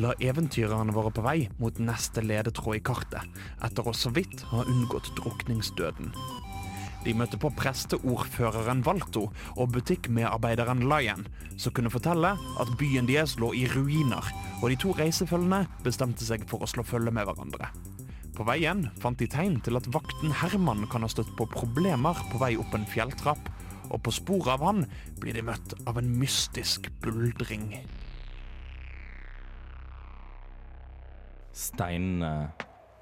la eventyrerne våre på vei mot neste ledetråd i kartet, etter å så vidt ha unngått drukningsdøden. De møtte på presteordføreren Valto og butikkmedarbeideren Lion, som kunne fortelle at byen deres lå i ruiner, og de to reisefølgene bestemte seg for å slå følge med hverandre. På veien fant de tegn til at vakten Herman kan ha støtt på problemer på vei opp en fjelltrapp, og på sporet av han blir de møtt av en mystisk buldring. Steinene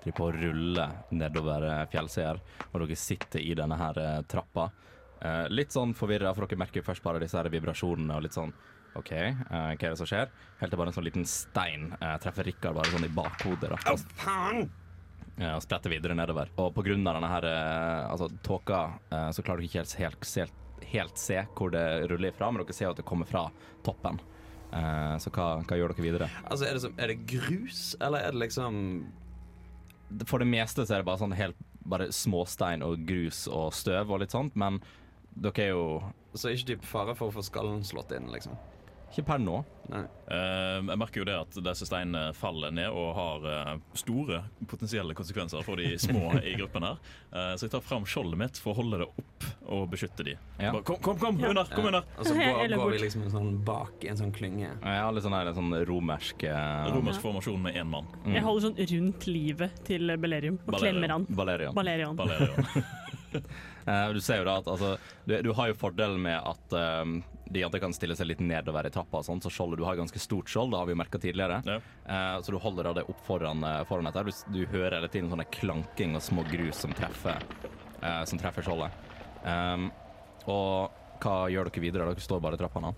driver på å rulle nedover eh, fjellsider, og dere sitter i denne her eh, trappa. Eh, litt sånn forvirra, for dere merker først bare disse her vibrasjonene og litt sånn OK, eh, hva er det som skjer? Helt til bare en sånn liten stein eh, treffer Rikard bare sånn i bakhodet. da. oh, faen! eh, og spretter videre nedover. Og på grunn av denne her, eh, altså, tåka, eh, så klarer dere ikke helt, helt, helt, helt se hvor det ruller ifra, men dere ser at det kommer fra toppen. Eh, så hva, hva gjør dere videre? Altså, er det, som, er det grus, eller er det liksom For det meste så er det bare sånn helt bare småstein og grus og støv og litt sånt, men dere er jo Så er ikke typ fare for å få skallen slått inn, liksom? Ikke per nå. Nei. Eh, jeg merker jo det at disse steinene faller ned og har eh, store potensielle konsekvenser for de små i gruppen her. Eh, så jeg tar fram skjoldet mitt for å holde det opp og beskytte de. Ja. Bare, kom, kom, kom, under! Kom under! Og så går, går vi liksom en sånn bak en sånn klynge. Jeg har litt sånn, her, sånn romersk eh, Romersk formasjon med én mann. Mm. Jeg holder sånn rundt livet til Belerium og Balerion. klemmer han. Balerion. Balerion. Balerion. Eh, du ser jo da at altså, du, du har jo fordelen med at eh, de det kan stille seg litt nedover i trappa, og sånn, så skjoldet du har ganske stort skjold, det har vi merka tidligere. Ja. Eh, så du holder det opp foran, eh, foran dette. Du, du hører hele tiden sånne klanking og små grus som treffer, eh, som treffer skjoldet. Um, og hva gjør dere videre? Dere står bare i trappa nå.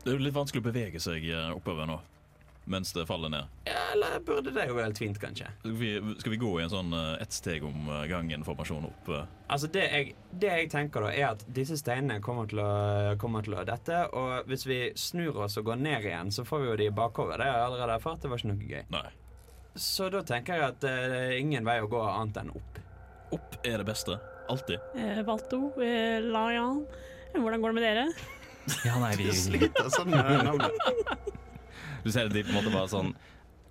Det er litt vanskelig å bevege seg eh, oppover nå mens det faller ned. Ja, Eller burde det jo helt fint, kanskje? Skal vi, skal vi gå i en sånn eh, ett steg om eh, gangen-formasjon opp? eh? Altså det jeg, det jeg tenker da, er at disse steinene kommer til, å, kommer til å dette. Og hvis vi snur oss og går ned igjen, så får vi jo de i bakover. Det har jeg allerede erfart. Det var ikke noe gøy. Nei. Så da tenker jeg at det er ingen vei å gå annet enn opp. Opp er det beste. Alltid. Eh, Valto, eh, Lion. Hvordan går det med dere? Ja, nei, vi, Sliter sånn med navnet. Du ser de på en måte bare sånn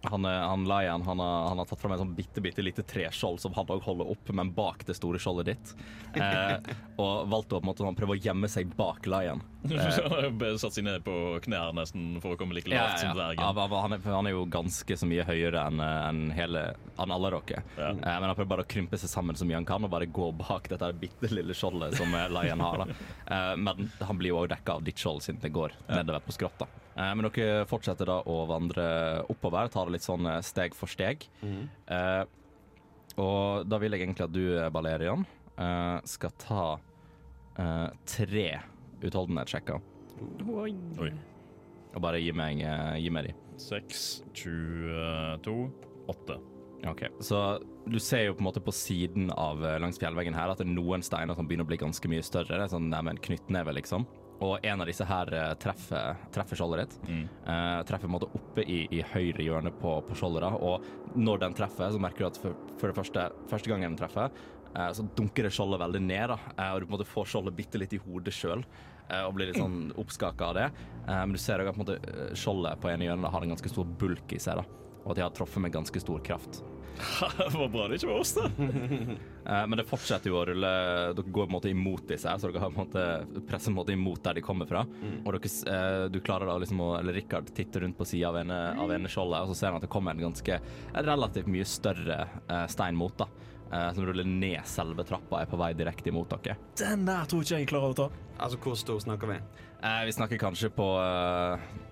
han, eh, han Lion han har, han har tatt fram en sånn bitte, bitte lite treskjold som han òg holder opp, men bak det store skjoldet ditt. Eh, og valgte å på en måte prøve å gjemme seg bak Lion. Jo satt seg ned på knær nesten for å komme like lavt som dvergen. Ja, han, er, han er jo ganske så mye høyere enn en hele enn alle dere. Ja. Eh, men han prøver bare å krympe seg sammen så mye han kan og bare gå bak dette bitte lille skjoldet som eh, Lion har. Eh, men han blir jo òg dekka av ditt skjold siden det går nedover på skrotta. Eh, men dere fortsetter da å vandre oppover, tar litt sånn eh, steg for steg. Eh, og da vil jeg egentlig at du, Balerian, Balerion, eh, skal ta uh, tre utholdenhetssjekker. Oi. Oi. Og bare gi meg, gi meg de. 6, 22, 8. Ok, Så du ser jo på en måte på siden av langs fjellveggen her at det er noen steiner som begynner å bli ganske mye større. Det er sånn nærmere en knyttneve, liksom. Og en av disse her eh, treffer, treffer skjoldet ditt. Eh, treffer på en måte oppe i, i høyre hjørne på, på skjoldet. Og når den treffer, så merker du at for, for det første, første gangen den treffer, uh, så dunker det skjoldet veldig ned. da. uh, og du på en måte får skjoldet bitte litt i hodet sjøl. Og blir litt sånn oppskaka av det. Men du ser òg at på en måte, skjoldet på ene hjørnet har en ganske stor bulk i seg. da. Og at de har truffet med ganske stor kraft. det var bra det ikke var oss, da. Eh, Men det fortsetter jo å rulle Dere går på en måte imot disse så dere har på en måte presser på en måte imot der de kommer fra. Og dere, eh, du klarer da liksom å Eller Rikard titter rundt på sida av av ene skjoldet, og så ser han at det kommer en ganske relativt mye større eh, stein mot. da som ruller ned selve trappa, er på vei direkte imot dere. Den der tror ikke jeg klarer å ta. Altså, hvor stor snakker vi? Eh, vi snakker kanskje på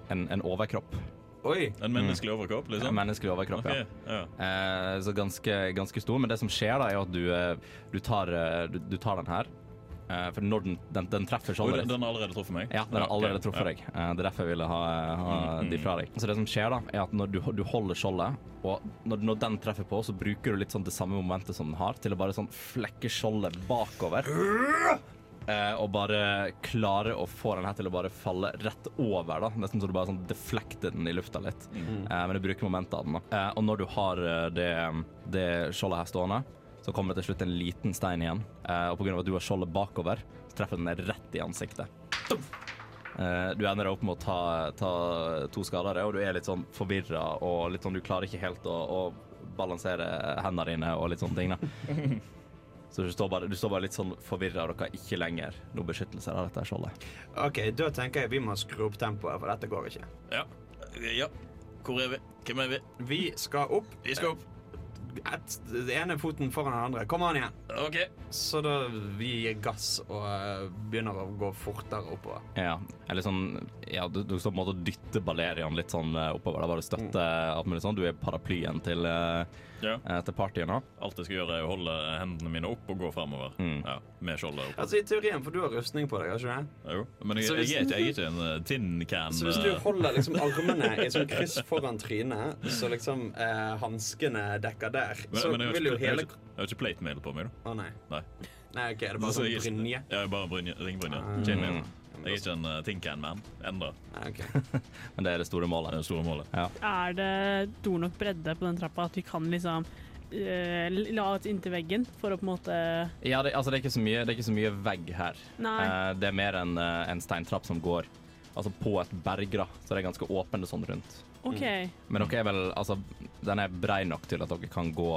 en, en overkropp. Oi! En menneskelig overkropp, liksom? En menneskelig overkropp, ja. Ja. Eh, så ganske, ganske stor. Men det som skjer, da, er at du, eh, du, tar, eh, du, du tar den her. Eh, for når den, den, den treffer skjoldet den ditt den har allerede truffet meg? Ja, den har allerede truffet ja. deg. Eh, det er derfor jeg ville ha, ha Mm, de mm. fra deg. Så det som skjer, da, er at når du, du holder skjoldet, og når, når den treffer på, så bruker du litt sånn det samme momentet som den har, til å bare sånn flekke skjoldet bakover. Eh, og bare klarer å få den her til å bare falle rett over. da Nesten så du bare sånn deflekter den i lufta litt. Mm. Eh, men du bruker momentet av den. da eh, Og når du har det, det skjoldet her stående, så kommer det til slutt en liten stein igjen. Eh, og pga. at du har skjoldet bakover, så treffer den deg rett i ansiktet. Eh, du ender opp med å ta, ta to skader, og du er litt sånn forvirra og litt sånn Du klarer ikke helt å, å balansere hendene dine og litt sånne ting. da Så du står bare, du står bare litt sånn forvirra, og dere har ikke lenger noe beskyttelse av dette skjoldet. OK, da tenker jeg vi må skru opp tempoet, for dette går ikke. Ja. ja. Hvor er vi? Hvem er vi? Vi skal opp. Vi skal opp. Et, ene foten foran den andre. Kom an igjen. OK. Så da vi gir gass og uh, begynner å gå fortere oppover. Ja, eller sånn Ja, du, du står på en måte og dytter Balerian litt sånn eh, oppover. Da bare støtte alt mulig sånn. Du er paraplyen til, uh, Ja. til partiet nå. Alt jeg skal gjøre, er å holde hendene mine opp og gå fremover. Mm. Ja, med skjoldet opp. Altså I teorien, for du har rustning på deg, har ikke du det? Jo. Men jeg, jeg, jeg, er ikke, jeg er ikke en uh, tin can. Så hvis du holder liksom armene i sånn kryss foran trynet, så liksom eh, hanskene dekker der, men, så men jeg, vil jo ikke, jeg, har hele ikke, jeg har ikke plate mail på meg, da. Å nei. Nei. Nei, OK, det er bare Så sånn er ikke- brynje. Ja, bare brynje, ringbrynje. Ah. Mm. Jeg er ikke en uh, tin can-man ennå. Okay. ok. Men det er det store Det er målet. det store målet. Er det stor nok bredde på den trappa at vi kan liksom eh, la oss inntil veggen for å på en måte Ja, det, altså, det, er ikke så mye, det er ikke så mye vegg her. Nei. Eh, det er mer en, eh, en steintrapp som går altså, på et bergra, så det er ganske åpent sånn rundt. OK. Men dere er vel Altså, den er brei nok til at dere kan gå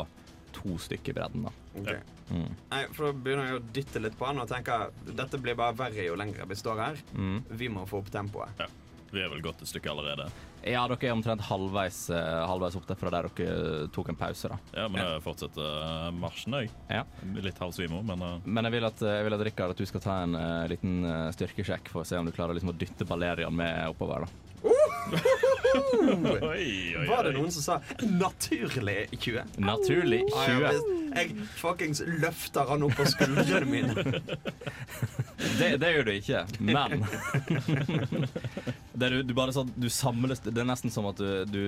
to stykker i bredden, da. Okay. Mm. Nei, for da begynner jeg å dytte litt på han og tenker dette blir bare verre jo lenger vi står her. Mm. Vi må få opp tempoet. Vi er vel gått et stykke allerede. Ja, dere er omtrent halvveis, eh, halvveis opp der fra der dere tok en pause, da. Ja, men jeg fortsetter uh, marsjen, jeg. Ja. Litt halvsvimo, men uh, Men jeg vil at, jeg vil at Rikard, at du skal ta en uh, liten eh, styrkesjekk for å se om du klarer liksom, å dytte Balerian med oppover. da. Oi, oi, oi. Var det noen som sa 'naturlig 20'? Naturlig Ah, ja, 20. jeg fuckings løfter han opp på skuldrene mine. Det, det gjør du ikke, men det du, du bare sånn, du samles Det er nesten som at du, du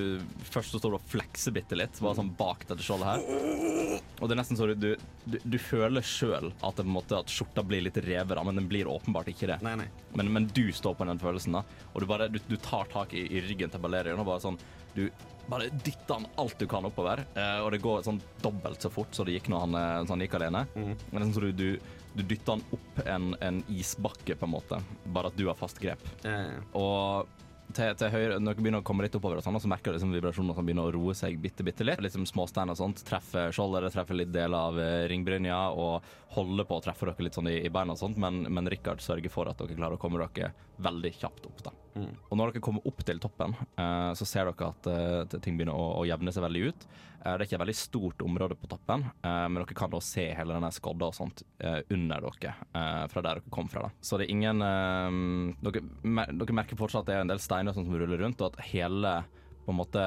først står du og flekser bitte litt, bare sånn bak dette skjoldet her. Og det er nesten så du, du, du, føler sjøl at, det måte at skjorta blir litt revet av, men den blir åpenbart ikke det. Nei, nei. Men, men du står på den følelsen, da. Og du, bare, du, du tar tak i, i ryggen til Balerion og bare sånn Du bare dytter han alt du kan oppover. Eh, og det går sånn dobbelt så fort som det gikk når han, eh, så han gikk alene. Mm. Men det er sånn så du, du, du dytter han opp en, en isbakke, på en måte. Bare at du har fast grep. Mm. Og til, til høyre, når dere begynner å komme litt oppover, og sånn, så merker du liksom at han begynner å roe seg bitte, bitte litt. Litt som småstein og sånt. Treffer skjoldet, treffer litt deler av eh, ringbrynja, og holder på å treffe dere litt sånn i, i beina og sånt, men, men Rikard sørger for at dere klarer å komme dere veldig kjapt opp, da. Mm. Og når dere kommer opp til toppen, uh, så ser dere at uh, ting begynner å, å jevne seg veldig ut. Uh, det er ikke et veldig stort område på toppen, men dere kan da se hele denne skodda og sånt under dere fra der dere kom fra. da. Så det er ingen dere, mer, dere merker fortsatt at det er en del steiner som ruller rundt, og at hele på en måte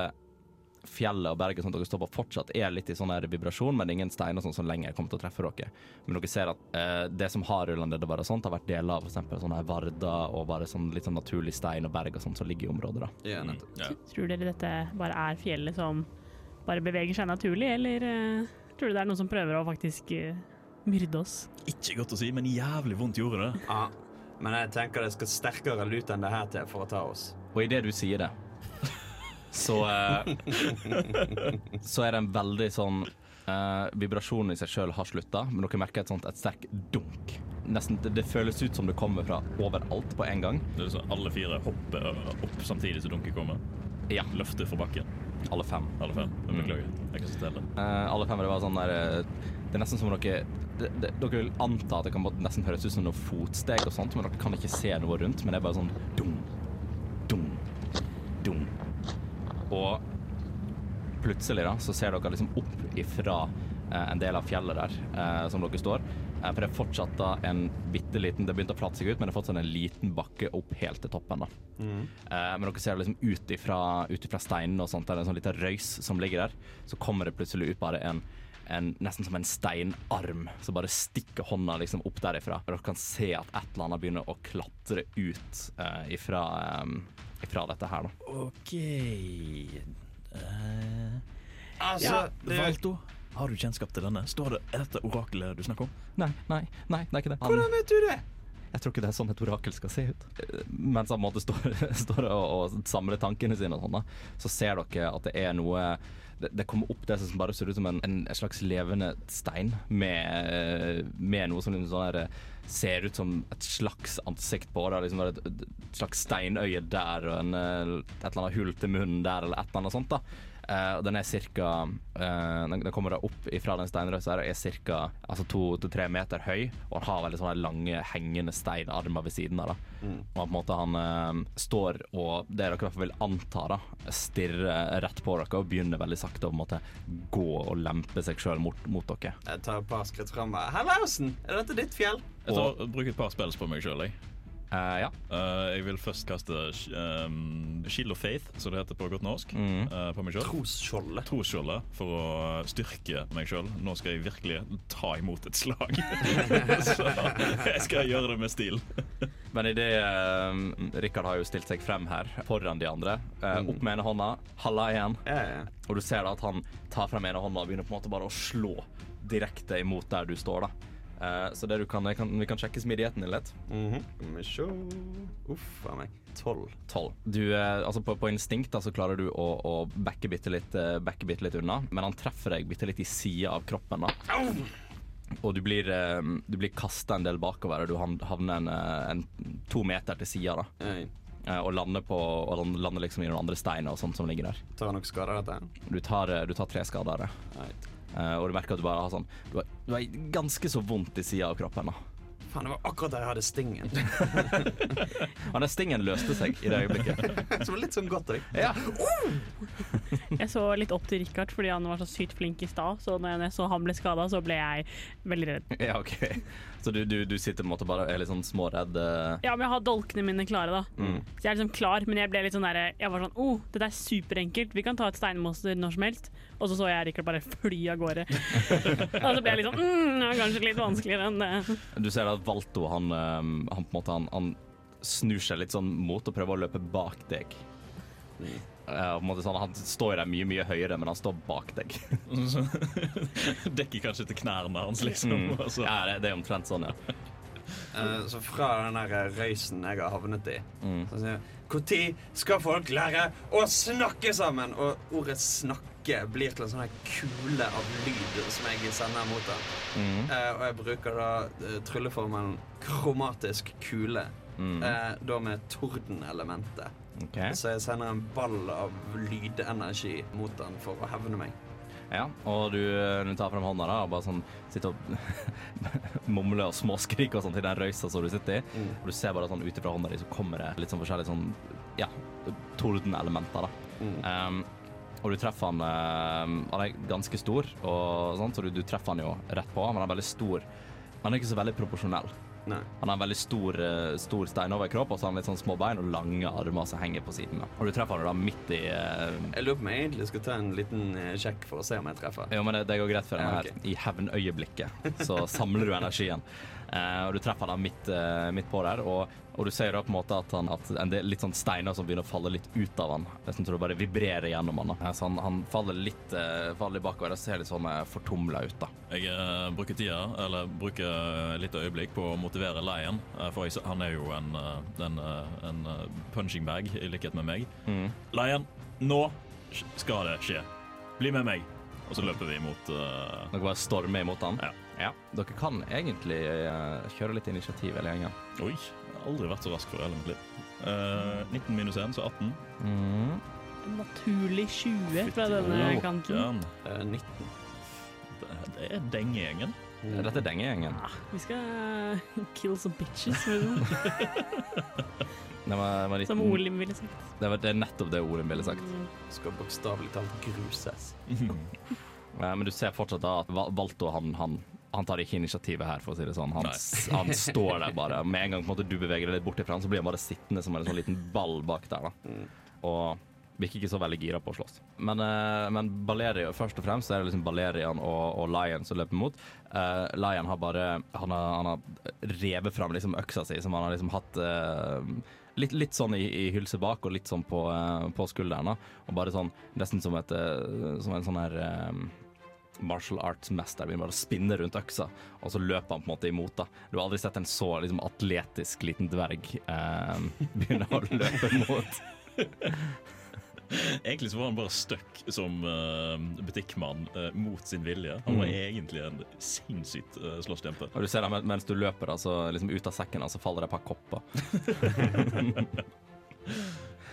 fjellet og berget som dere står på fortsatt er litt i sånn her vibrasjon, men det er ingen steiner sånn som lenger kommer til å treffe dere. Men dere ser at eh, det som har rulla nedover og sånt, har vært deler av f.eks. sånne her varder og bare sånn litt sånn naturlig stein og berg og sånt som ligger i området. da. ja, Mm, ja. Tror dere dette bare er fjellet som bare beveger seg naturlig, eller eh, tror du det er noen som prøver å faktisk eh, myrde oss? Ikke godt å si, men jævlig vondt gjorde det. Ja. Men jeg tenker det skal sterkere lut enn det her til for å ta oss. Og idet du sier det, så eh, Så er det en veldig sånn uh, Vibrasjonen i seg sjøl har slutta, men dere merker et sånt et sterkt dunk. Nesten, det, det føles ut som det kommer fra overalt på en gang. Det er sånn Alle fire hopper opp samtidig som dunket kommer. Ja, Løfter fra bakken. alle fem. Alle fem. Jeg Beklager. Jeg kan ikke telle. Uh, alle fem det var sånn der eh, Det er nesten som dere det, det, Dere vil anta at det kan nesten høres ut som noen fotsteg og sånt, men dere kan ikke se noe rundt. Men det er bare sånn dum, Og plutselig da så ser dere liksom opp ifra eh, en del av fjellet der eh, som dere står. Eh, for det er fortsatt da en bitte liten Det begynte å flate seg ut, men det er fortsatt en liten bakke opp helt til toppen. da. Eh, men dere ser liksom ut ifra, ut ifra steinene og sånt, det er en sånn liten røys som ligger der. Så kommer det plutselig ut bare en, en nesten som en steinarm som bare stikker hånda liksom opp derifra. Og dere kan se at et eller annet begynner å klatre ut eh, ifra, ifra dette her, da. OK uh, Altså, ja, det, Valto, har du kjennskap til denne? Står det, Er dette orakelet du snakker om? Nei, nei, nei, det er ikke det. Han- hvordan vet du det? Jeg tror ikke det er sånn et orakel skal se ut. Mens han måte står, står og, og samler tankene sine, sånn så ser dere at det er noe det, det kommer opp det som bare ser ut som en, en, slags levende stein med, med noe som liksom sånn eh, ser ut som et slags ansikt på. Det liksom et, et slags steinøye der og en, et eller annet hull til munnen der, eller et eller annet sånt. da. Eh, og den er cirka uh, den, kommer da opp fra den steinrøysa og er ca. Altså to til tre meter høy, og han har veldig sånne lange hengende steinarmer ved siden av. da. Og på en måte han uh, står og det dere i hvert fall vil anta, da, stirrer rett på dere og begynner veldig sakte å på en måte gå og lempe seg sjøl mot, mot dere. Jeg tar et par skritt fram. Hallausen, er dette ditt fjell? Jeg tar, bruker et par spills på meg sjøl. Jeg. Eh, ja. Uh, jeg vil først kaste um, Shield of Faith, som det heter på godt norsk, Mm. Uh, på meg selv. Trosskjoldet. Trosskjoldet for å styrke meg sjøl. Nå skal jeg virkelig ta imot et slag. Så jeg skal gjøre det med stil. Men idet um, Rikard har jo stilt seg frem her foran de andre. eh, opp med ene hånda, halla igjen. Ja, ja. Og du ser da at han tar frem ene hånda og begynner på en måte bare å slå direkte imot der du står. da. Eh, så det du kan, jeg kan, vi kan sjekke smidigheten din litt. Mhm. Skal vi se Uff a meg. Tolv. 12. Eh, altså på, på instinkt da, så klarer du å, å backe bitte litt, eh, backe bitte litt unna, men han treffer deg bitte litt i sida av kroppen. da. Og du blir, du blir kasta en del bakover, og du havner en, en to meter til sida. da. Jeg Og lander, på, og lander liksom i noen andre steiner og sånt som ligger der. tar noen skader av dette. Du tar, du tar tre skader. Right. Eh, og du merker at du bare har sånn Du har, du har ganske så vondt i sida av kroppen. da Faen, det var akkurat der jeg hadde stingen. Og den stingen løste seg i det øyeblikket. Som var litt sånn godt òg. Ja. Jeg så litt opp til Richard fordi han var så sykt flink i stad, så når jeg så han ble skada, så ble jeg veldig redd. ja, OK. Så du, du, du sitter på en måte bare er litt sånn småredd? Uh... Ja, men jeg har dolkene mine klare, da. Mm. Så jeg er liksom klar, men jeg ble litt sånn derre Jeg var sånn oh, dette er superenkelt, vi kan ta et steinmonster når som helst. Og så så jeg Rikard bare fly av gårde. og så ble jeg litt sånn mm, det var kanskje litt vanskeligere enn det. Du ser at Valto han, eh, han måte han, han snur seg litt sånn mot og prøver å løpe bak deg. Uh, på en måte sånn, han står der mye mye høyere, men han står bak deg. Dekker kanskje til knærne hans, liksom. Mm. Ja, det, det er omtrent sånn, ja. Uh, så fra den der røysen jeg har havnet i Mm. så sier jeg Når skal folk lære å snakke sammen? Og ordet 'snakke' blir til en sånn kule av lyd som jeg sender mot den. Mm. Eh, og jeg bruker da eh, trylleformelen kromatisk kule. Mm. Eh, da med tordenelementet. Okay. Så jeg sender en ball av lydenergi mot den for å hevne meg. Ja, og du, eh, du tar frem hånda da, og bare sånn sitter og mumler og småskriker og sånn til den røysa som du sitter i. Mm. Og du ser bare sånn ut ifra hånda di så kommer det litt sånn forskjellige sånn, ja, tordenelementer da. Mm. Um, og du treffer han uh, Han er ganske stor, og sånt, så du, du treffer han jo rett på, men han er veldig stor. Han er ikke så veldig proporsjonell. Nei. Han har en veldig stor, eh, stor steinoverkropp og så har han litt sånn små bein og lange armer som henger på siden. Og du treffer han da midt i uh... Jeg lurer på om jeg egentlig skal ta en liten eh, sjekk for å se om jeg treffer. Jo, men det, det går greit for deg Ja, her. I hevnøyeblikket så samler du energien. Eh, og du treffer han midt, eh, midt på der, og, og du ser da på en måte at, han, at en del litt sånn steiner som begynner å falle litt ut av han. Nesten så det bare vibrerer gjennom han. da. Eh, så han, han faller litt, faller bakover og ser litt sånn fortumla ut. da. Jeg uh, bruker tida, eller bruker litt øyeblikk på å motivere Lion. for jeg, han er jo en, en, en punching bag, i likhet med meg. Mm. Lion, nå skal det skje. Bli med meg. Og så løper vi mot uh... Dere bare stormer imot han. Ja. Dere kan egentlig eh, kjøre litt initiativ hele gjengen. Oi, jeg har aldri vært så rask for hele mitt liv. Eh, 19 minus 1, så 18. Mm. Naturlig 20 fra denne Fytti kanten. Jan, Eh, 19. det, det er dengegjengen. Dette er dengegjengen. Ah, vi skal kill some bitches, liksom. Det var, det var litt- som Olim ville sagt. det, var, det er nettopp det Olin ville sagt. Mm. Skal bokstavelig talt gruses. Eh, Men du ser fortsatt da at Val- Valto han, han, han tar ikke initiativet her, for å si det sånn. Han, han står der bare. Med en gang måte, du beveger deg litt bort ifra han, så blir han bare sittende som en sånn liten ball bak der. da. Og virker ikke så veldig gira på å slåss. Men, uh, men Balerian, først og fremst er det liksom Balerian og, og Lion som løper mot. Uh, Lion har bare Han har, han har revet fram liksom øksa si, som han har liksom hatt uh, litt, litt sånn i, i hylse bak og litt sånn på, på skulderen. Og bare sånn nesten som, et, som en sånn her martial arts-mester begynner bare å spinne rundt øksa, og så løper han på en måte imot. da. Du har aldri sett en så liksom, atletisk liten dverg eh, begynne å løpe mot. Egentlig så var han bare stuck som uh, butikkmann uh, mot sin vilje. Han var egentlig en sinnssykt uh, slåsskjempe. Og du ser da, mens du løper, da, så liksom ut av sekken så faller det et par kopper.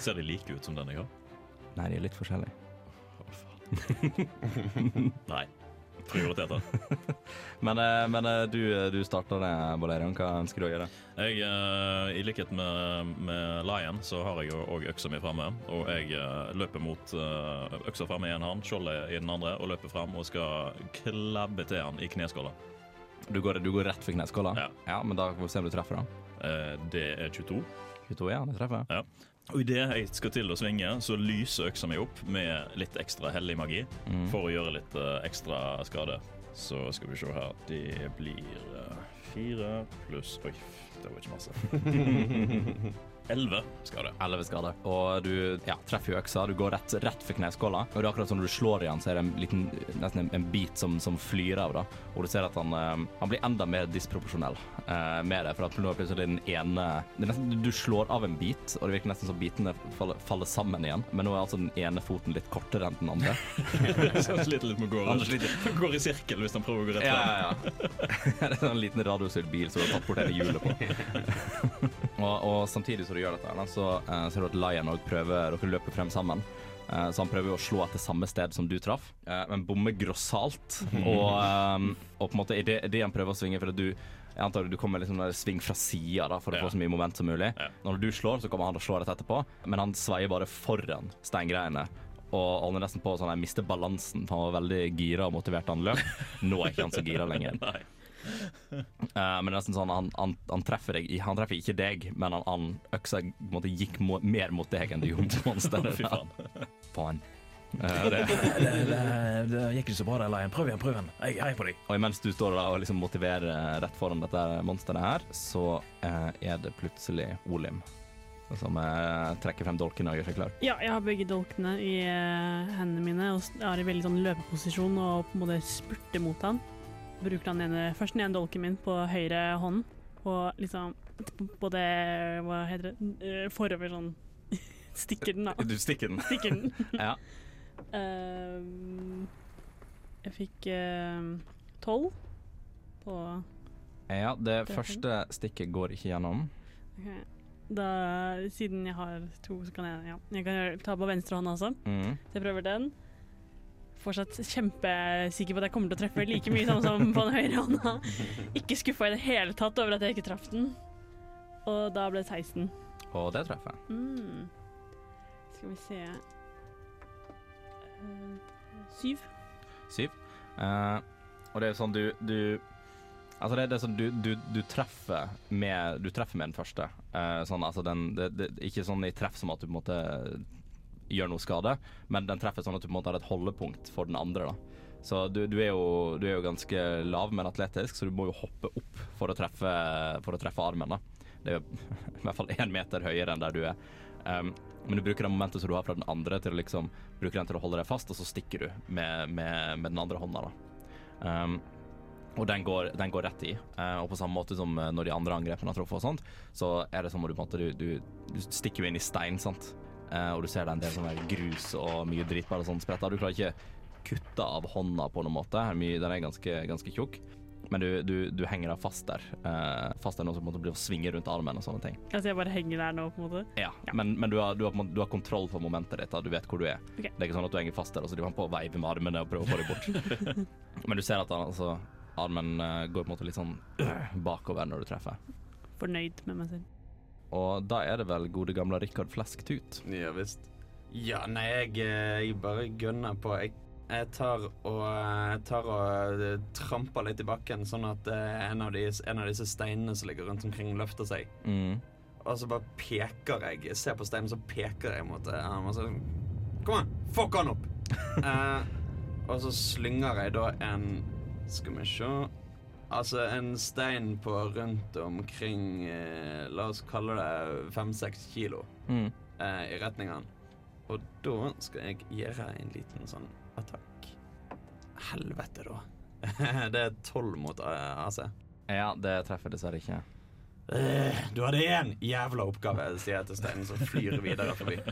Ser de like ut som den jeg har? Nei, de er litt forskjellige. Nei. Prioriteter. Men, eh, men eh, du, du starter det, Bolerian. Hva ønsker du å gjøre? Jeg, eh, I likhet med, med Lion så har jeg òg øksa mi framme. Og jeg eh, løper mot eh, øksa framme i en hånd, skjoldet i den andre, og løper fram og skal klabbe til han i kneskåla. Du går, du går rett for kneskåla? Ja. men da får vi se om du treffer, da. Eh, det er 22. 22, ja, det treffer. Ja. Og idet jeg skal til å svinge, så lyser øksa mi opp med litt ekstra hellig magi Mm. for å gjøre litt eh, ekstra skade. Så skal vi se her. Det blir eh, fire pluss Oi, det var ikke masse. Elleve skade. 11 skader. Og du ja, treffer jo øksa. Du går rett, rett for kneskåla. Og det er akkurat som når du slår i han, så er det en liten, nesten en, en bit som, som flyr av. da. Og du ser at han, eh, han blir enda mer disproporsjonell eh, med det. For at nå er plutselig den ene det er nesten, Du slår av en bit, og det virker nesten som bitene faller, faller sammen igjen. Men nå er altså den ene foten litt kortere enn den andre. Så han sliter litt med å gå, Han går i sirkel hvis han prøver å gå rett Ja, frem. ja, ja. det er en sånn liten radiostyrt bil som du har tatt bort hele hjulet på. og, og samtidig som du gjør dette, så uh, ser du at Lion òg prøver Dere løper frem sammen. Uh, så han prøver å slå etter samme sted som du traff, uh, men bommer grossalt. og, um, og på en måte idet det han prøver å svinge For at du jeg antar du kommer liksom sving fra sida for å Ja. få så mye moment som mulig. Ja. Når du slår, så kommer han og slår rett etterpå, men han sveier bare foran steingreiene. Og holder nesten på sånn sånn, jeg mister balansen, for han var veldig gira og motivert da han løp. Nå er ikke han så gira lenger. Eh, men det er nesten sånn han, han, han treffer deg Han treffer ikke deg, men han, han øksa på måte, gikk mo mer mot deg enn det gjorde mot monsteret. Fy faen. Faen. Eh, det. Det, det, det gikk ikke så bra der, Lion. Prøv igjen, prøv igjen. Jeg heier på deg. Og imens du står der og liksom motiverer rett foran dette monsteret her, så uh, er det plutselig Olim som eh, trekker frem dolkene og gjør seg klar. Ja, jeg har begge dolkene i eh, hendene mine og er i veldig sånn løpeposisjon og på en måte spurter mot han. Bruker han ene, først den ene dolken min på høyre hånd og liksom både Hva heter det? Eh, Forover sånn Stikker den, da. Du stikker den. Stikker den. Ja. Uh, jeg fikk tolv på ja, det treffen. første stikket går ikke gjennom. Okay. Da, Siden jeg har to, så kan jeg ja. Jeg kan ta på venstre hånd også. Mm. Så jeg prøver den. Fortsatt kjempesikker på at jeg kommer til å treffe like mye sånn som på den høyre hånda. Ikke skuffa i det hele tatt over at jeg ikke traff den. Og da ble det 16. Og det treffer. Mm. Skal vi se Eh, Syv. Syv. Uh, og det er sånn du, du Altså det er det som du, du, du treffer med Du treffer med den første. Uh, sånn, altså den, det, det, ikke sånn i treff som at du på en måte gjør noe skade, men den treffer sånn at du på en måte har et holdepunkt for den andre. da. Så du, du, er jo, du er jo ganske lav, men atletisk, så du må jo hoppe opp for å treffe, for å treffe armen. da. Det er jo i hvert fall én meter høyere enn der du er. Um, men du bruker det momentet som du har fra den andre til å liksom bruke den til å holde deg fast, og så stikker du med, med, med den andre hånda. da. Um, og den går, den går rett i. Uh, og på samme måte som eh, når de andre angrepene har truffet, og sånt, så er det som om du du, du, du stikker inn i stein, sant. Eh, og du ser det er en del sånn grus og mye dritt bare sånn spretta. Du klarer ikke kutte av hånda på noen måte. Den er ganske, ganske tjukk. Men du, du, du henger deg fast der. Eh, fast der noe som blir å svinge rundt armen og sånne ting. Altså jeg bare henger der nå, på en måte. Ja, Men, men du, har, du, har, du har kontroll på momentet ditt. Da. Du vet hvor du er. Okay. Det er ikke sånn at du henger fast der og så driver han på å veive med armene og prøver å få deg bort. men du ser at han, altså, armen eh, går på en måte litt sånn bakover når du treffer. Fornøyd med meg selv. Og da er det vel gode gamle Rikard Flesktut? Ja visst. Ja, nei, jeg, eh, jeg bare gønner på. Jeg, jeg tar og, jeg tar og eh, tramper litt i bakken, sånn at eh, en av, de, en av disse steinene som ligger rundt omkring, løfter seg. Mm. Og så bare peker jeg. Jeg ser på steinen, så peker jeg mot ham. Og så Kom an, fuck han opp! uh, og så slynger jeg da en Skal vi se Altså en stein på rundt omkring eh, La oss kalle det fem-seks kilo Mm. eh, i retningene. Og da skal jeg gjøre en liten sånn attakk. Helvete, da. det er tolv mot eh, AC. Ja, det treffer dessverre ikke. Eh, du hadde én jævla oppgave, sier jeg til steinen, som flyr videre forbi.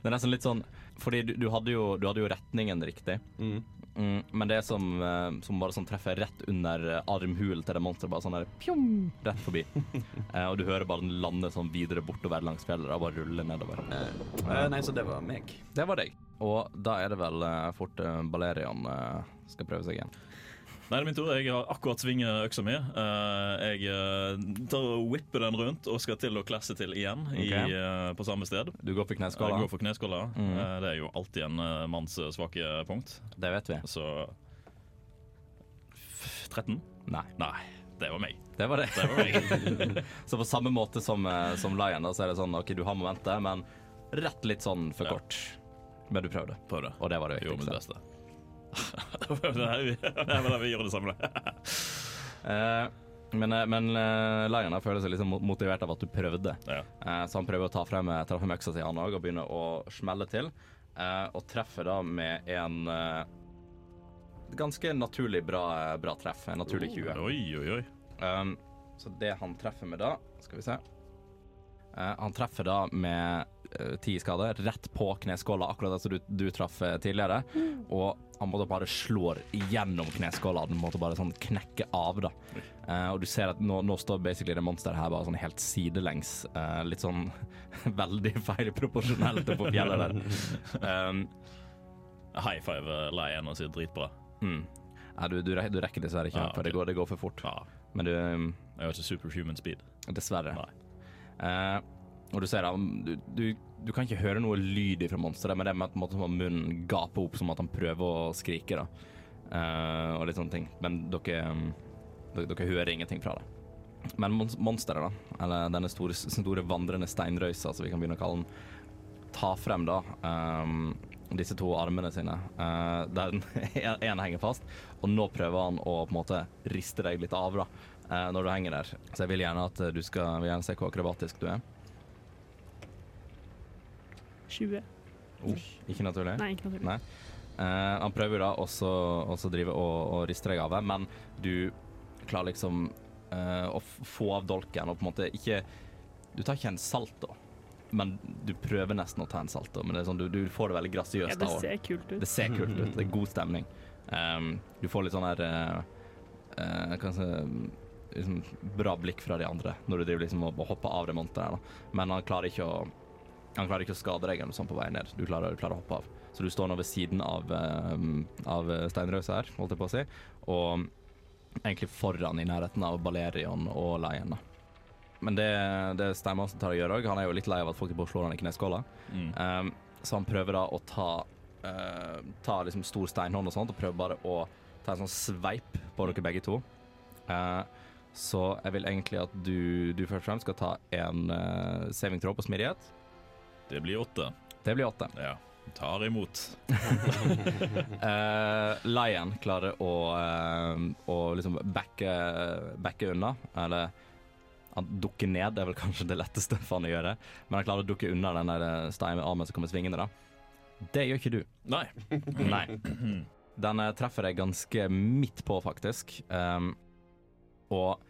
Det er nesten litt sånn Fordi du, du, hadde, jo, du hadde jo retningen riktig. Mm. Mm, men det som, eh, som bare sånn treffer rett under eh, armhulen til det monsteret, bare sånn der pjom, rett forbi. Eh, og du hører bare den lande sånn videre bortover langs fjellet og bare rulle nedover. Eh, nei, så det var meg. Det var deg. Og da er det vel eh, fort Balerian eh, skal prøve seg igjen. Nei, det er min tur. Jeg har akkurat svinget øksa mi. Eh, jeg eh, tar og whipper den rundt og skal til å klasse til igjen i, eh, på samme sted. Du går for Jeg kneskåla. går for kneskåla. Mm. Det er jo alltid en manns svake punkt. Det vet vi. Så 13? Nei, Nei, det var meg. det var det. Det var meg. Så på samme måte som, som Lion, da, så er det sånn OK, du har momentet, men rett litt sånn for Ja. kort. Men du prøvde, prøvde. og det var det Jeg viktigste. beste. Er vi, gjør det samme. Eh, men eh, men eh, Lion føler seg liksom motivert av at du prøvde. Ja. Så han prøver å ta frem, ta frem øksa si, han òg, og begynner å smelle til. Og treffer da med en ganske naturlig bra, bra treff. En naturlig 20. Oi, oi, oi. Så det han treffer med da Skal vi se. Han treffer da med ti skader rett på kneskåla, akkurat det som du, du traff tidligere. tidligere. Og han måtte bare slår gjennom kneskåla. Den måtte bare sånn knekke av, da. Uh, og du ser at nå, nå står basically det monsteret her bare sånn helt sidelengs. Uh, litt sånn veldig feilproporsjonelt på fjellet der. Um, High five, uh, Lion, og sier dritbra. mm. Ja, du, du, du rekker dessverre ikke, Ah, for det går, det går for fort. Ah. Men du um, jeg har ikke superhuman speed. Dessverre. Nei. Eh, og du ser da, du, du, du kan ikke høre noe lyd fra monsteret, men det er med at munnen gaper opp som at han prøver å skrike. da. Uh, og litt sånne ting. Men dere, um, dere, dere hører ingenting fra det. Men monsteret, da, eller denne store, store vandrende steinrøysa, som vi kan begynne å kalle den, tar frem da um, disse to armene sine, Uh, der ene henger fast, og nå prøver han å på en måte riste deg litt av da, uh, når du henger der. Så jeg vil gjerne at du skal vil gjerne se hvor akrobatisk du er. 20. Ikke naturlig? Nei, ikke naturlig. Nei. Eh, han prøver da også også drive og, og riste deg av det, men du klarer liksom eh, å få av dolken og på en måte ikke Du tar ikke en salto, men du prøver nesten å ta en salto. Men det er sånn, du, du får det veldig Ja, det ser kult ut. det ser kult ut. Det er god stemning. Um, du får litt sånn her uh, eh, Kanskje liksom, bra blikk fra de andre når du driver liksom og, hopper av det. Men han klarer ikke å han klarer ikke å skade deg eller noe sånt på vei ned. Du klarer, du klarer å hoppe av. Så du står nå ved siden av, um, av steinrøysa her, holdt jeg på å si, og egentlig foran i nærheten av Balerion og Lion. Men det, det Steinmassen tar og gjør òg, han er jo litt lei av at folk slår han i kneskåla. Mm. Um, så han prøver da å ta uh, Ta liksom stor steinhånd og sånt, og prøver bare å ta en sånn sveip på dere begge to. Uh, så jeg vil egentlig at du, du først og fremst skal ta en uh, saving throw på smidighet. Det blir åtte. Det blir åtte. Ja. Tar imot. Uh, Lion klarer å, uh, å liksom backe, backe unna, eller han dukker ned, det er vel kanskje det letteste for han å gjøre. Men han klarer å dukke unna den der armen som kommer svingende. da. Det gjør ikke du. Nei. Nei. Den eh, treffer deg ganske midt på, faktisk. Um, og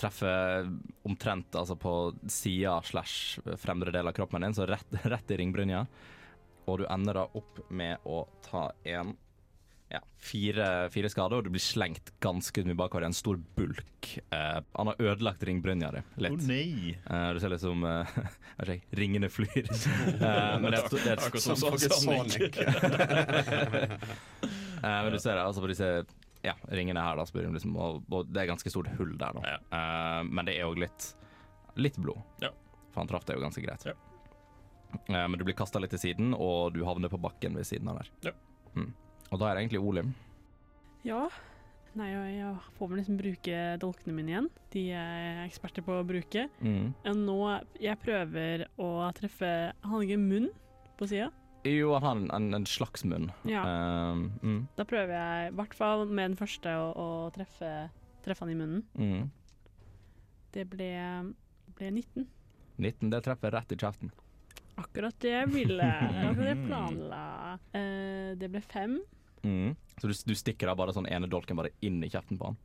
treffer omtrent altså på sida slash fremre del av kroppen din, så rett, rett i ringbrynja. Og du ender da opp med å ta en ja, fire, fire skader, og du blir slengt ganske mye bakover i en stor bulk. Eh, han har ødelagt ringbrynja di Å Oh, nei. Eh, du ser litt som jeg ikke, ringene flyr. Eh, men det er, et- det er Akkurat som Sonic. Eh, men du ser det, altså på disse ja, ringene her, da, spør hun liksom, og, og det er ganske stort hull der, da. Ja. Uh, men det er òg litt, litt blod. Ja. For han traff deg jo ganske greit. Ja. Uh, men du blir kasta litt til siden, og du havner på bakken ved siden av der. Ja. Mm. Og da er det egentlig Olim. Ja. Nei, jeg, jeg får vel liksom bruke dolkene mine igjen. De er eksperter på å bruke. Mm. Og nå jeg prøver å treffe Han har ikke munn på sida. Jo, han har en, en, en slags munn. Ja. Um, mm. Da prøver jeg i hvert fall med den første å, å treffe, treffe han i munnen. Mm. Det ble, ble 19. 19, det treffer rett i kjeften. Akkurat det jeg ville. Akkurat det jeg planla. Uh, det ble fem. Mm. Så du, du stikker da bare sånn ene dolken bare inn i kjeften på han.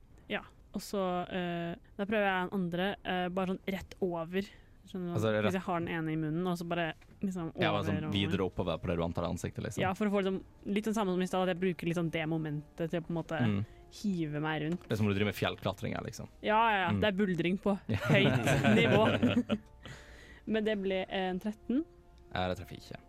Og så uh, Da prøver jeg den andre uh, bare sånn rett over. Skjønner du? Altså, Hvis jeg har den ene i munnen, og så bare liksom over. Ja, bare sånn videre oppover på det du antar er ansiktet, liksom. Ja, for å få liksom, litt det samme som i stad, at jeg bruker liksom det momentet til å på en måte Mm. hive meg rundt. Det er som om du driver med fjellklatring her, liksom. Ja, ja, ja. Mm. Det er buldring på høyt nivå. Men det ble en 13. Ja, det treffer ikke.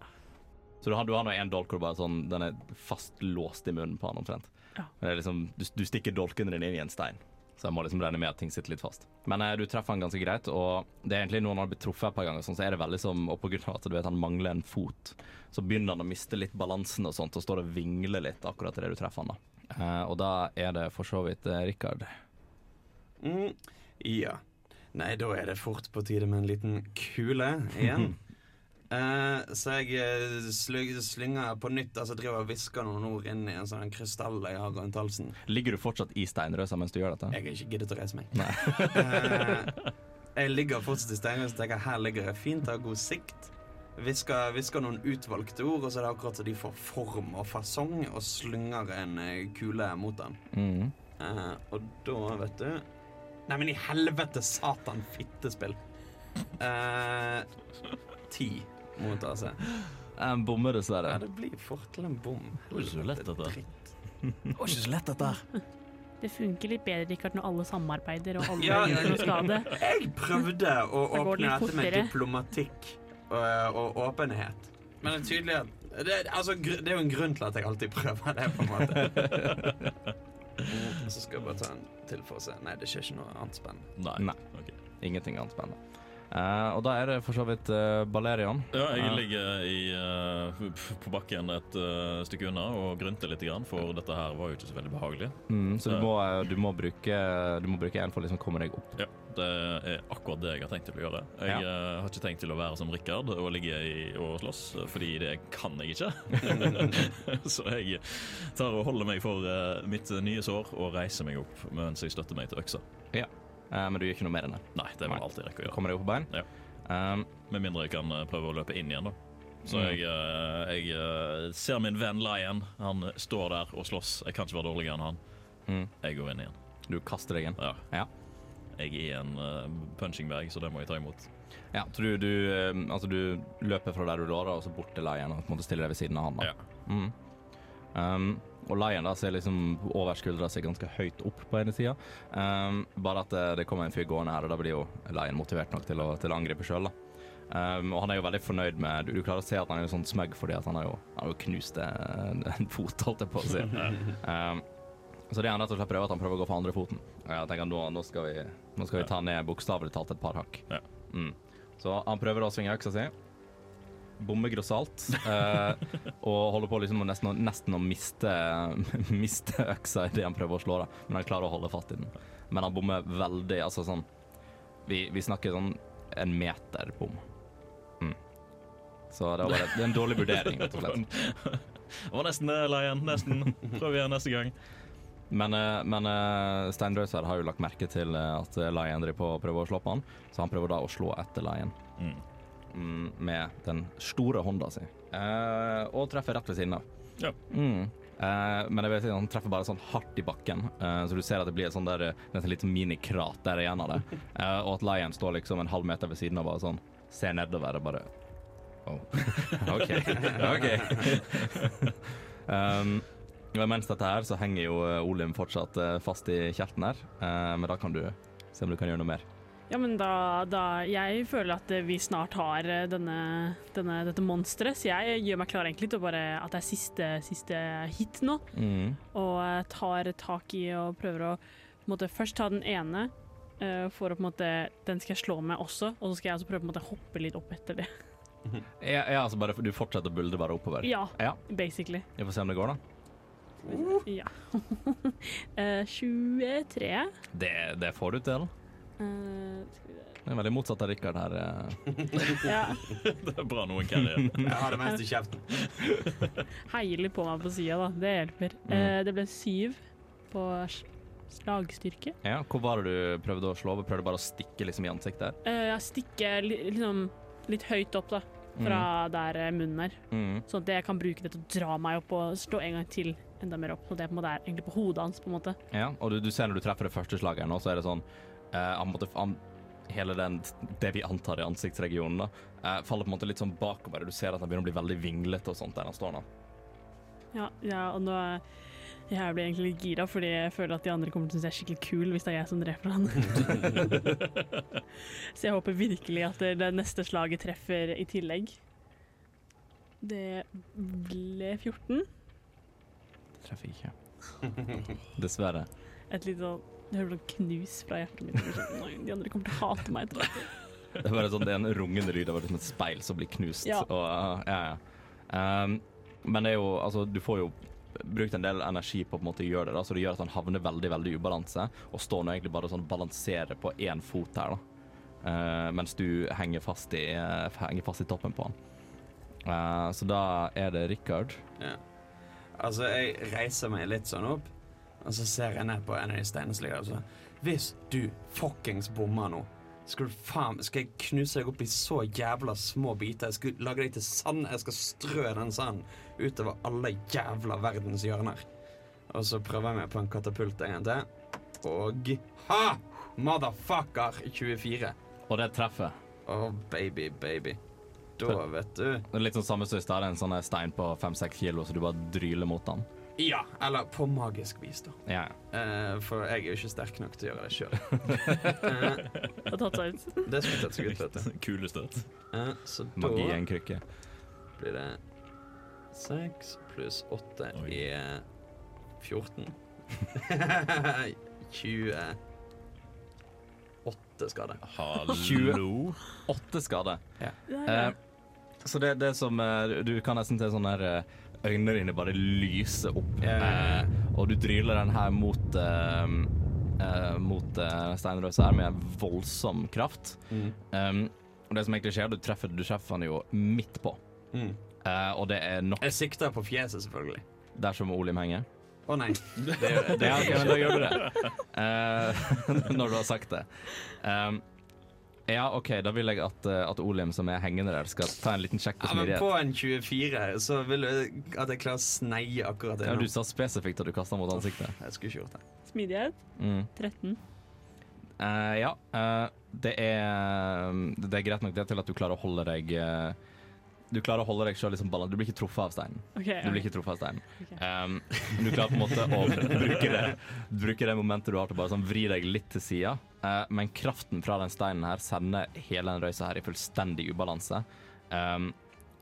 Så du har, du har nå en dolk hvor bare sånn, den er fast låst i munnen på han omtrent. Ja. Det er liksom, du, du stikker dolken din inn i en stein, så jeg må liksom regne med at ting sitter litt fast. Men eh, du treffer han ganske greit, og det er egentlig noe han har blitt truffet et par ganger, sånn, så er det veldig som, og av at du vet han mangler en fot, så begynner han å miste litt balansen og sånt, og står og vingler litt akkurat idet du treffer han da. Eh, og da er det for så vidt eh, Rikard. Mm, ja. Nei, da er det fort på tide med en liten kule igjen. Eh, så jeg eh, sly- slynger på nytt, altså driver og hvisker noen ord inn i en sånn krystall jeg har rundt halsen. Ligger du fortsatt i steinrøsa mens du gjør dette? Jeg har ikke giddet å reise meg. Eh, jeg ligger fortsatt i steinrøsa og tenker her ligger jeg fint, har god sikt. Hvisker, hvisker noen utvalgte ord, og så er det akkurat så de får form og fasong, og slynger en eh, kule mot den. Mm. Eh, og da, vet du Nei, men i helvete, satan, fittespill. Eh, ti mot AC. En bommer, Ja, det blir fort til en bom. Det var ikke så lett, dette. Det var ikke så lett, dette her. Det funker litt bedre, Richard, når alle samarbeider og alle Ja. gjør noe skade. Jeg prøvde å åpne dette med diplomatikk og, og åpenhet. Men det er tydelig at det, altså, det er jo en grunn til at jeg alltid prøver det, på en måte. Så skal jeg bare ta en til for å se. Nei, det skjer ikke noe annet spennende. Nei. Nei. Okay. Ingenting annet spennende. Eh, og da er det for så vidt uh, Balerion. Ja, jeg Ja. ligger i, uh, på bakken et eh, stykke unna og grynter litt, grann, for dette her var jo ikke så veldig behagelig. Mm, så du Ja. må, eh, du må bruke Du må bruke en for å liksom komme deg opp. Ja, Det er akkurat det jeg har tenkt til å gjøre. Jeg Ja. eh, har ikke tenkt til å være som Rikard og ligge i, og slåss, fordi det kan jeg ikke. så jeg tar og holder meg for eh, mitt nye sår og reiser meg opp mens jeg støtter meg til øksa. Eh, men du gjør ikke noe enn det. Nei, det må Nei. jeg alltid rekke å gjøre. Kommer deg opp på bein. Ja. Um, Med mindre jeg kan eh, prøve å løpe inn igjen, da. Så Mm. jeg, eh, jeg ser min venn Lion. Han står der og slåss. Jeg kan ikke være dårligere enn han. mm, Jeg går inn igjen. du kaster deg inn. Ja. Ja. Jeg er en uh, punching bag, så det må jeg ta imot. Ja, så du, du, altså du løper fra der du lå, og så bort til Lion og på en måte stiller deg ved siden av han. Da. Ja. Mm. Um, og Lion da ser liksom over skuldra si ganske høyt opp på ene sida. Um, bare at det, det kommer en fyr gående her, og da blir jo Lion motivert nok til å, til å angripe sjøl. Um, og han er jo veldig fornøyd med Du, du klarer å se at han er sånn smug fordi at han har jo, han har jo knust en, en fot, holdt jeg på å si. Um, så det han rett og slett prøver at han prøver å gå for andre foten. Og jeg tenker nå, nå, skal vi, nå skal vi ta ned bokstavelig talt et par hakk. Ja. Mm. Så han prøver å svinge øksa si. Bommer grossalt. Eh, og holder på liksom nesten, nesten å miste, miste øksa idet han prøver å slå da. Men han klarer å holde fatt i den. Men han bommer veldig, altså sånn Vi, vi snakker sånn en meter bom. Mm. Så det var bare en dårlig vurdering, rett og slett. Det var nesten det, Lion. Nesten. Prøv igjen neste gang. Men, eh, men eh, Stein Drøser har jo lagt merke til eh, at Lion driver på å prøve å slå på han, så han prøver da å slå etter Lion Mm. Mm, med den store hånda si. Eh, og treffer rett ved siden av. Ja. Mm. Eh, men jeg vet ikke, han treffer bare sånn hardt i bakken, eh, så du ser at det blir et sånn der, nesten litt minikrat der igjen av det. Eh, og at Lion står liksom en halv meter ved siden av og sånn, ser nedover og bare oh. OK. OK. um, mens dette her, så henger jo eh, Olim fortsatt eh, fast i kjelten her, eh, men da kan du se om du kan gjøre noe mer. Ja, men da, da Jeg føler at vi snart har eh, denne, denne, dette monsteret, så jeg gjør meg klar egentlig til bare at det er siste, siste hit nå. Mm. Og eh, tar tak i og prøver å måte, først ta den ene, eh, for å på en måte Den skal jeg slå med også, og så skal jeg altså prøve på en måte hoppe litt opp etter det. Ja, ja, altså bare, du fortsetter å buldre bare oppover? Ja, Ja. basically. Vi får se om det går, da. Ja. Eh, 23. Det, det får du til. Eh. Det er veldig motsatt av Rikard her. eh. Ja, Det er bra noen carrier. Jeg har det mest i kjeften. heier litt på meg på sida, da. Det hjelper. Mm. Eh, det ble syv på slagstyrke. Ja, hvor var det du prøvde å slå Prøvde du bare å stikke liksom i ansiktet? Eh, jeg stikker liksom litt høyt opp, da. Fra der eh, munnen er. Mm. Sånn at jeg kan bruke det til å dra meg opp og slå en gang til enda mer opp. Så det på en måte er egentlig på hodet hans, på en måte. Ja, og du, du ser når du treffer det første slaget her nå, så er det sånn han måtte, han, Hele den, det vi antar er ansiktsregionen, da, eh, faller på en måte litt sånn bakover. Du ser at han begynner å bli veldig vinglete og sånt der han står nå. Ja, ja og nå jeg blir egentlig litt gira, fordi jeg føler at de andre kommer til å synes jeg er skikkelig kul hvis det er jeg som dreper han. Så jeg håper virkelig at det, det neste slaget treffer i tillegg. Det ble 14. Det Treffer ikke. Dessverre. Et litt sånn Du hører sånn knus fra hjertet mitt. Jeg Nei, de andre kommer til å hate meg. tror jeg. Det er bare sånn, det er en rungende lyd av liksom et speil som blir knust. Ja. Og, uh, ja, ja. Um, men det er jo Altså, du får jo brukt en del energi på, på en måte å gjøre det, da, så det gjør at han havner veldig veldig i ubalanse, og står nå egentlig bare sånn balanserer på én fot her, da. Uh, mens du henger fast i, uh, henger fast i toppen på han. Uh, så da er det Richard. Ja. Altså, jeg reiser meg litt sånn opp, og så ser jeg ned på en av de steinene som ligger der. og Hvis du fuckings bommer nå, skal du faen Skal jeg knuse deg opp i så jævla små biter? Jeg skal lage deg til sand. Jeg skal strø den sanden utover alle jævla verdens hjørner. Og så prøver jeg meg på en katapult en gang til. Og ha! Motherfucker 24. Og det treffer. Å, baby, baby. Da, vet du Det er litt sånn samme som i stad, en sånn stein på fem-seks kilo, så du bare dryler mot han. Ja, eller på magisk vis, da. Ja, Eh, for jeg er jo ikke sterk nok til å gjøre det sjøl. Det har tatt seg ut. det skulle tatt seg ut, vet du. Kulestøt. Eh, så Magi i en krykke. blir det seks pluss åtte i er 14. 28 skade. Hallo. Åtte skader. Ja, Uh, så det, det som uh, Du kan nesten se sånn her eh, Øynene dine bare lyser opp. Yeah. Eh, og du dryler den her mot eh, eh, Mot uh, steinrøsa her med en voldsom kraft. Um, og det som egentlig skjer, du treffer, du treffer han jo midt på. Mm. Eh, og det er nok Jeg sikter på fjeset, selvfølgelig. dersom Olim henger. Å nei. Det, det, Ja, ok, men da gjør du det. Eh, når du har sagt det. Um, ja, OK, da vil jeg at, eh, at Olim, som er hengende der, skal ta en liten sjekk på ja, men på en 24 så vil jeg at jeg klarer å sneie akkurat det Ja, du sa spesifikt at du kasta mot ansiktet. Jeg skulle ikke gjort det. Smidighet Mm. 13. Uh, ja, uh, det er Det er greit nok det til at du klarer å holde deg eh, Du klarer å holde deg selv liksom balla. Du blir ikke truffet av steinen. OK. Du blir ikke truffet av steinen. Okay. Um, du klarer på en måte å bruke det, bruke det momentet du har til bare sånn vri deg litt til sida. Uh, men kraften fra den steinen her sender hele den røysa her i fullstendig ubalanse. Um,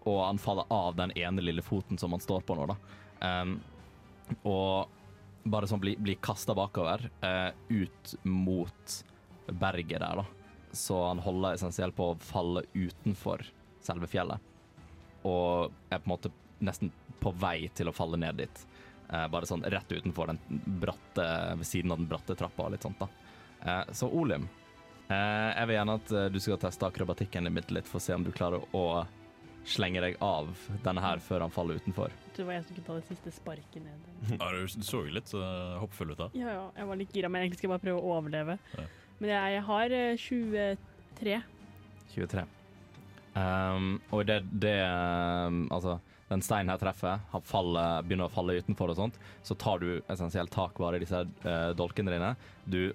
og han faller av den ene lille foten som han står på nå, da. Um, og bare sånn blir bli kasta bakover, uh, ut mot berget der, da. Så han holder essensielt på å falle utenfor selve fjellet. Og er på en måte nesten på vei til å falle ned dit. Eh, bare sånn rett utenfor den bratte, ved siden av den bratte trappa og litt sånt, da. Eh, så Olim, eh, jeg vil gjerne at eh, du skal teste akrobatikken din litt for å se om du klarer å slenge deg av denne her før han faller utenfor. Det var jeg som kunne ta det siste sparket ned. Ja, du så jo litt uh, hoppfull ut da. Ja, ja, jeg var litt gira, men egentlig skal jeg bare prøve å overleve. Ja. Men jeg, jeg har uh, 23. 23. Um, og det, det um, Altså, den steinen her treffer, han faller, begynner å falle utenfor og sånt, så tar du essensielt tak bare i disse uh, dolkene dine. Du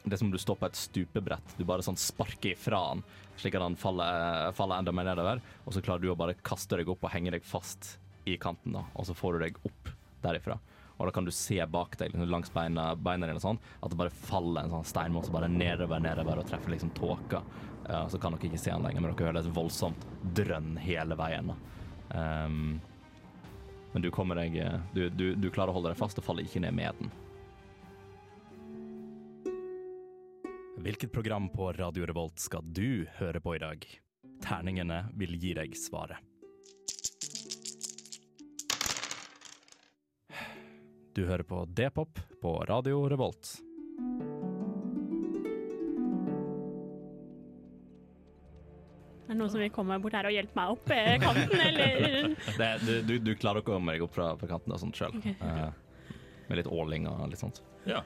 Det er som om du står på et stupebrett. Du bare sånn sparker ifra han, slik at han faller, faller enda mer nedover. Og så klarer du å bare kaste deg opp og henge deg fast i kanten, da. Og så får du deg opp derifra. Og da kan du se bak deg liksom, langs beina, beina dine sånn, at det bare faller en sånn steinmåse bare nedover, nedover og treffer liksom tåka. Uh, så kan dere ikke se den lenger, men dere hører et voldsomt drønn hele veien. Um, men du kommer deg du, du, du klarer å holde deg fast og faller ikke ned med den. Hvilket program på Radio Revolt skal du høre på i dag? terningene vil gi deg svaret. Du hører på D-pop på Radio Revolt. Er det noen som vil komme bort her og hjelpe meg opp eh, kanten, eller? Det, du, du, du klarer ikke å komme deg opp fra, fra kanten og sånt sjøl. eh, med litt åling og litt sånt. Ja.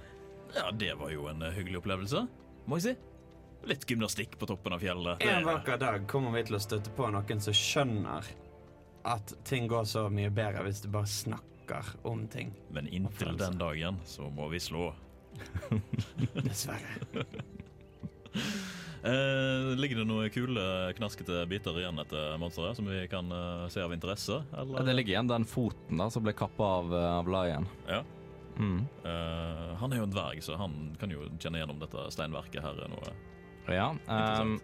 ja, det var jo en eh, hyggelig opplevelse, må jeg si. Litt gymnastikk på toppen av fjellet. En vakker dag kommer vi til å støtte på noen som skjønner at ting går så mye bedre hvis du bare snakker om ting. Men inntil den dagen så må vi slå. Dessverre. Eh, ligger det noen kule, knaskete biter igjen etter monsteret som vi kan eh, se av interesse? Eller? Det ligger igjen den foten da som ble kappa av, eh, av Lion. Ja. Mm. Eh, han er jo en dverg, så han kan jo kjenne gjennom dette steinverket her. er Noe. Ja. ehm,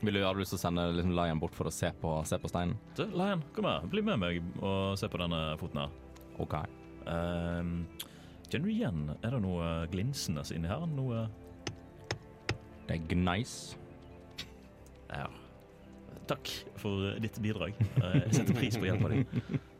vil du ha lyst til å sende liksom, Lion bort for å se på, se på steinen? Du, Lion, kom her. Bli med meg og se på denne foten her. OK. Ehm, kjenner du igjen Er det noe glinsende inni her? Noe Det er gneis. Ja. Takk for ditt bidrag. Eh, Jeg setter pris på hjelpa di.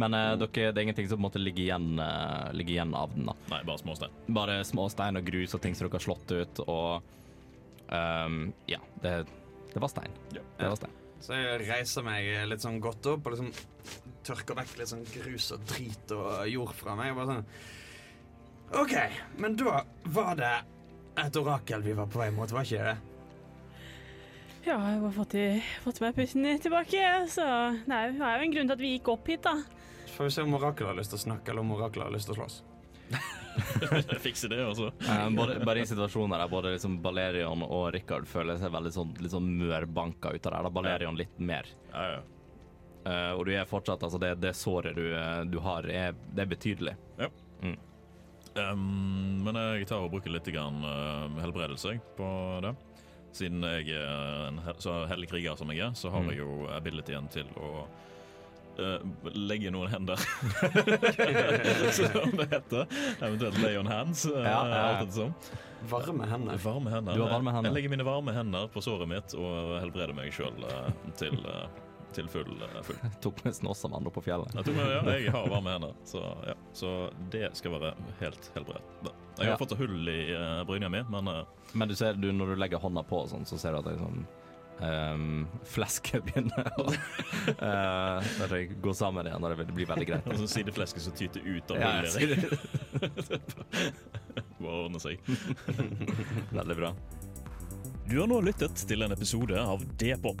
Men eh, dere, det er ingenting som måtte ligge igjen, eh, ligge igjen av den. da. Nei, bare småstein. Bare små stein og grus og ting som dere har slått ut, og ehm, Ja, det, det var stein. Ja. Det var stein. Så jeg reiser meg litt sånn godt opp og liksom tørker vekk litt sånn grus og drit og jord fra meg. Og bare sånn OK, men da var det et orakel vi var på vei mot, var ikke det? Ja, jeg har fått, i, fått meg pusten tilbake, så det er jo det er jo en grunn til at vi gikk opp hit, da. Så får vi se om orakelet har lyst til å snakke, eller om orakelet har lyst til å slåss. Fikse det, altså. Um, både, bare i situasjoner der både liksom Balerion og Rikard føler seg veldig sånn, litt sånn mørbanka ut av det. Da Balerion litt mer. Ja, ja. Eh, og du er fortsatt Altså, det, det såret du, eh, du har, er, det er betydelig. Um, men jeg tar og bruker litt grann, uh, helbredelse på det. Siden jeg er en hel, så hellig kriger som jeg er, så har Mm. jeg jo abilityen til å uh, legge noen hender. som det heter. Eventuelt lay on hands. Uh, Ja, ja, alt det ettersom. Varme hender. Varme hender. Du har varme hender. Jeg legger mine varme hender på såret mitt og helbreder meg sjøl til, uh, til full, uh, full. Tok nesten oss som andre på fjellet. Jeg, tror, ja, jeg har varme hender, så, ja. så det skal være helt helbredt. Jeg har Ja. fått hull i uh, brynja mi, men uh, Men du ser, du, når du legger hånda på, sånn, så ser du at det er sånn um, Flesket begynner å uh, gå sammen igjen, og det blir veldig greit. Sånn sideflesket som tyter ut av Ja, hullet. jeg sier ordne seg. Veldig bra. Du har nå lyttet til en episode av D-pop,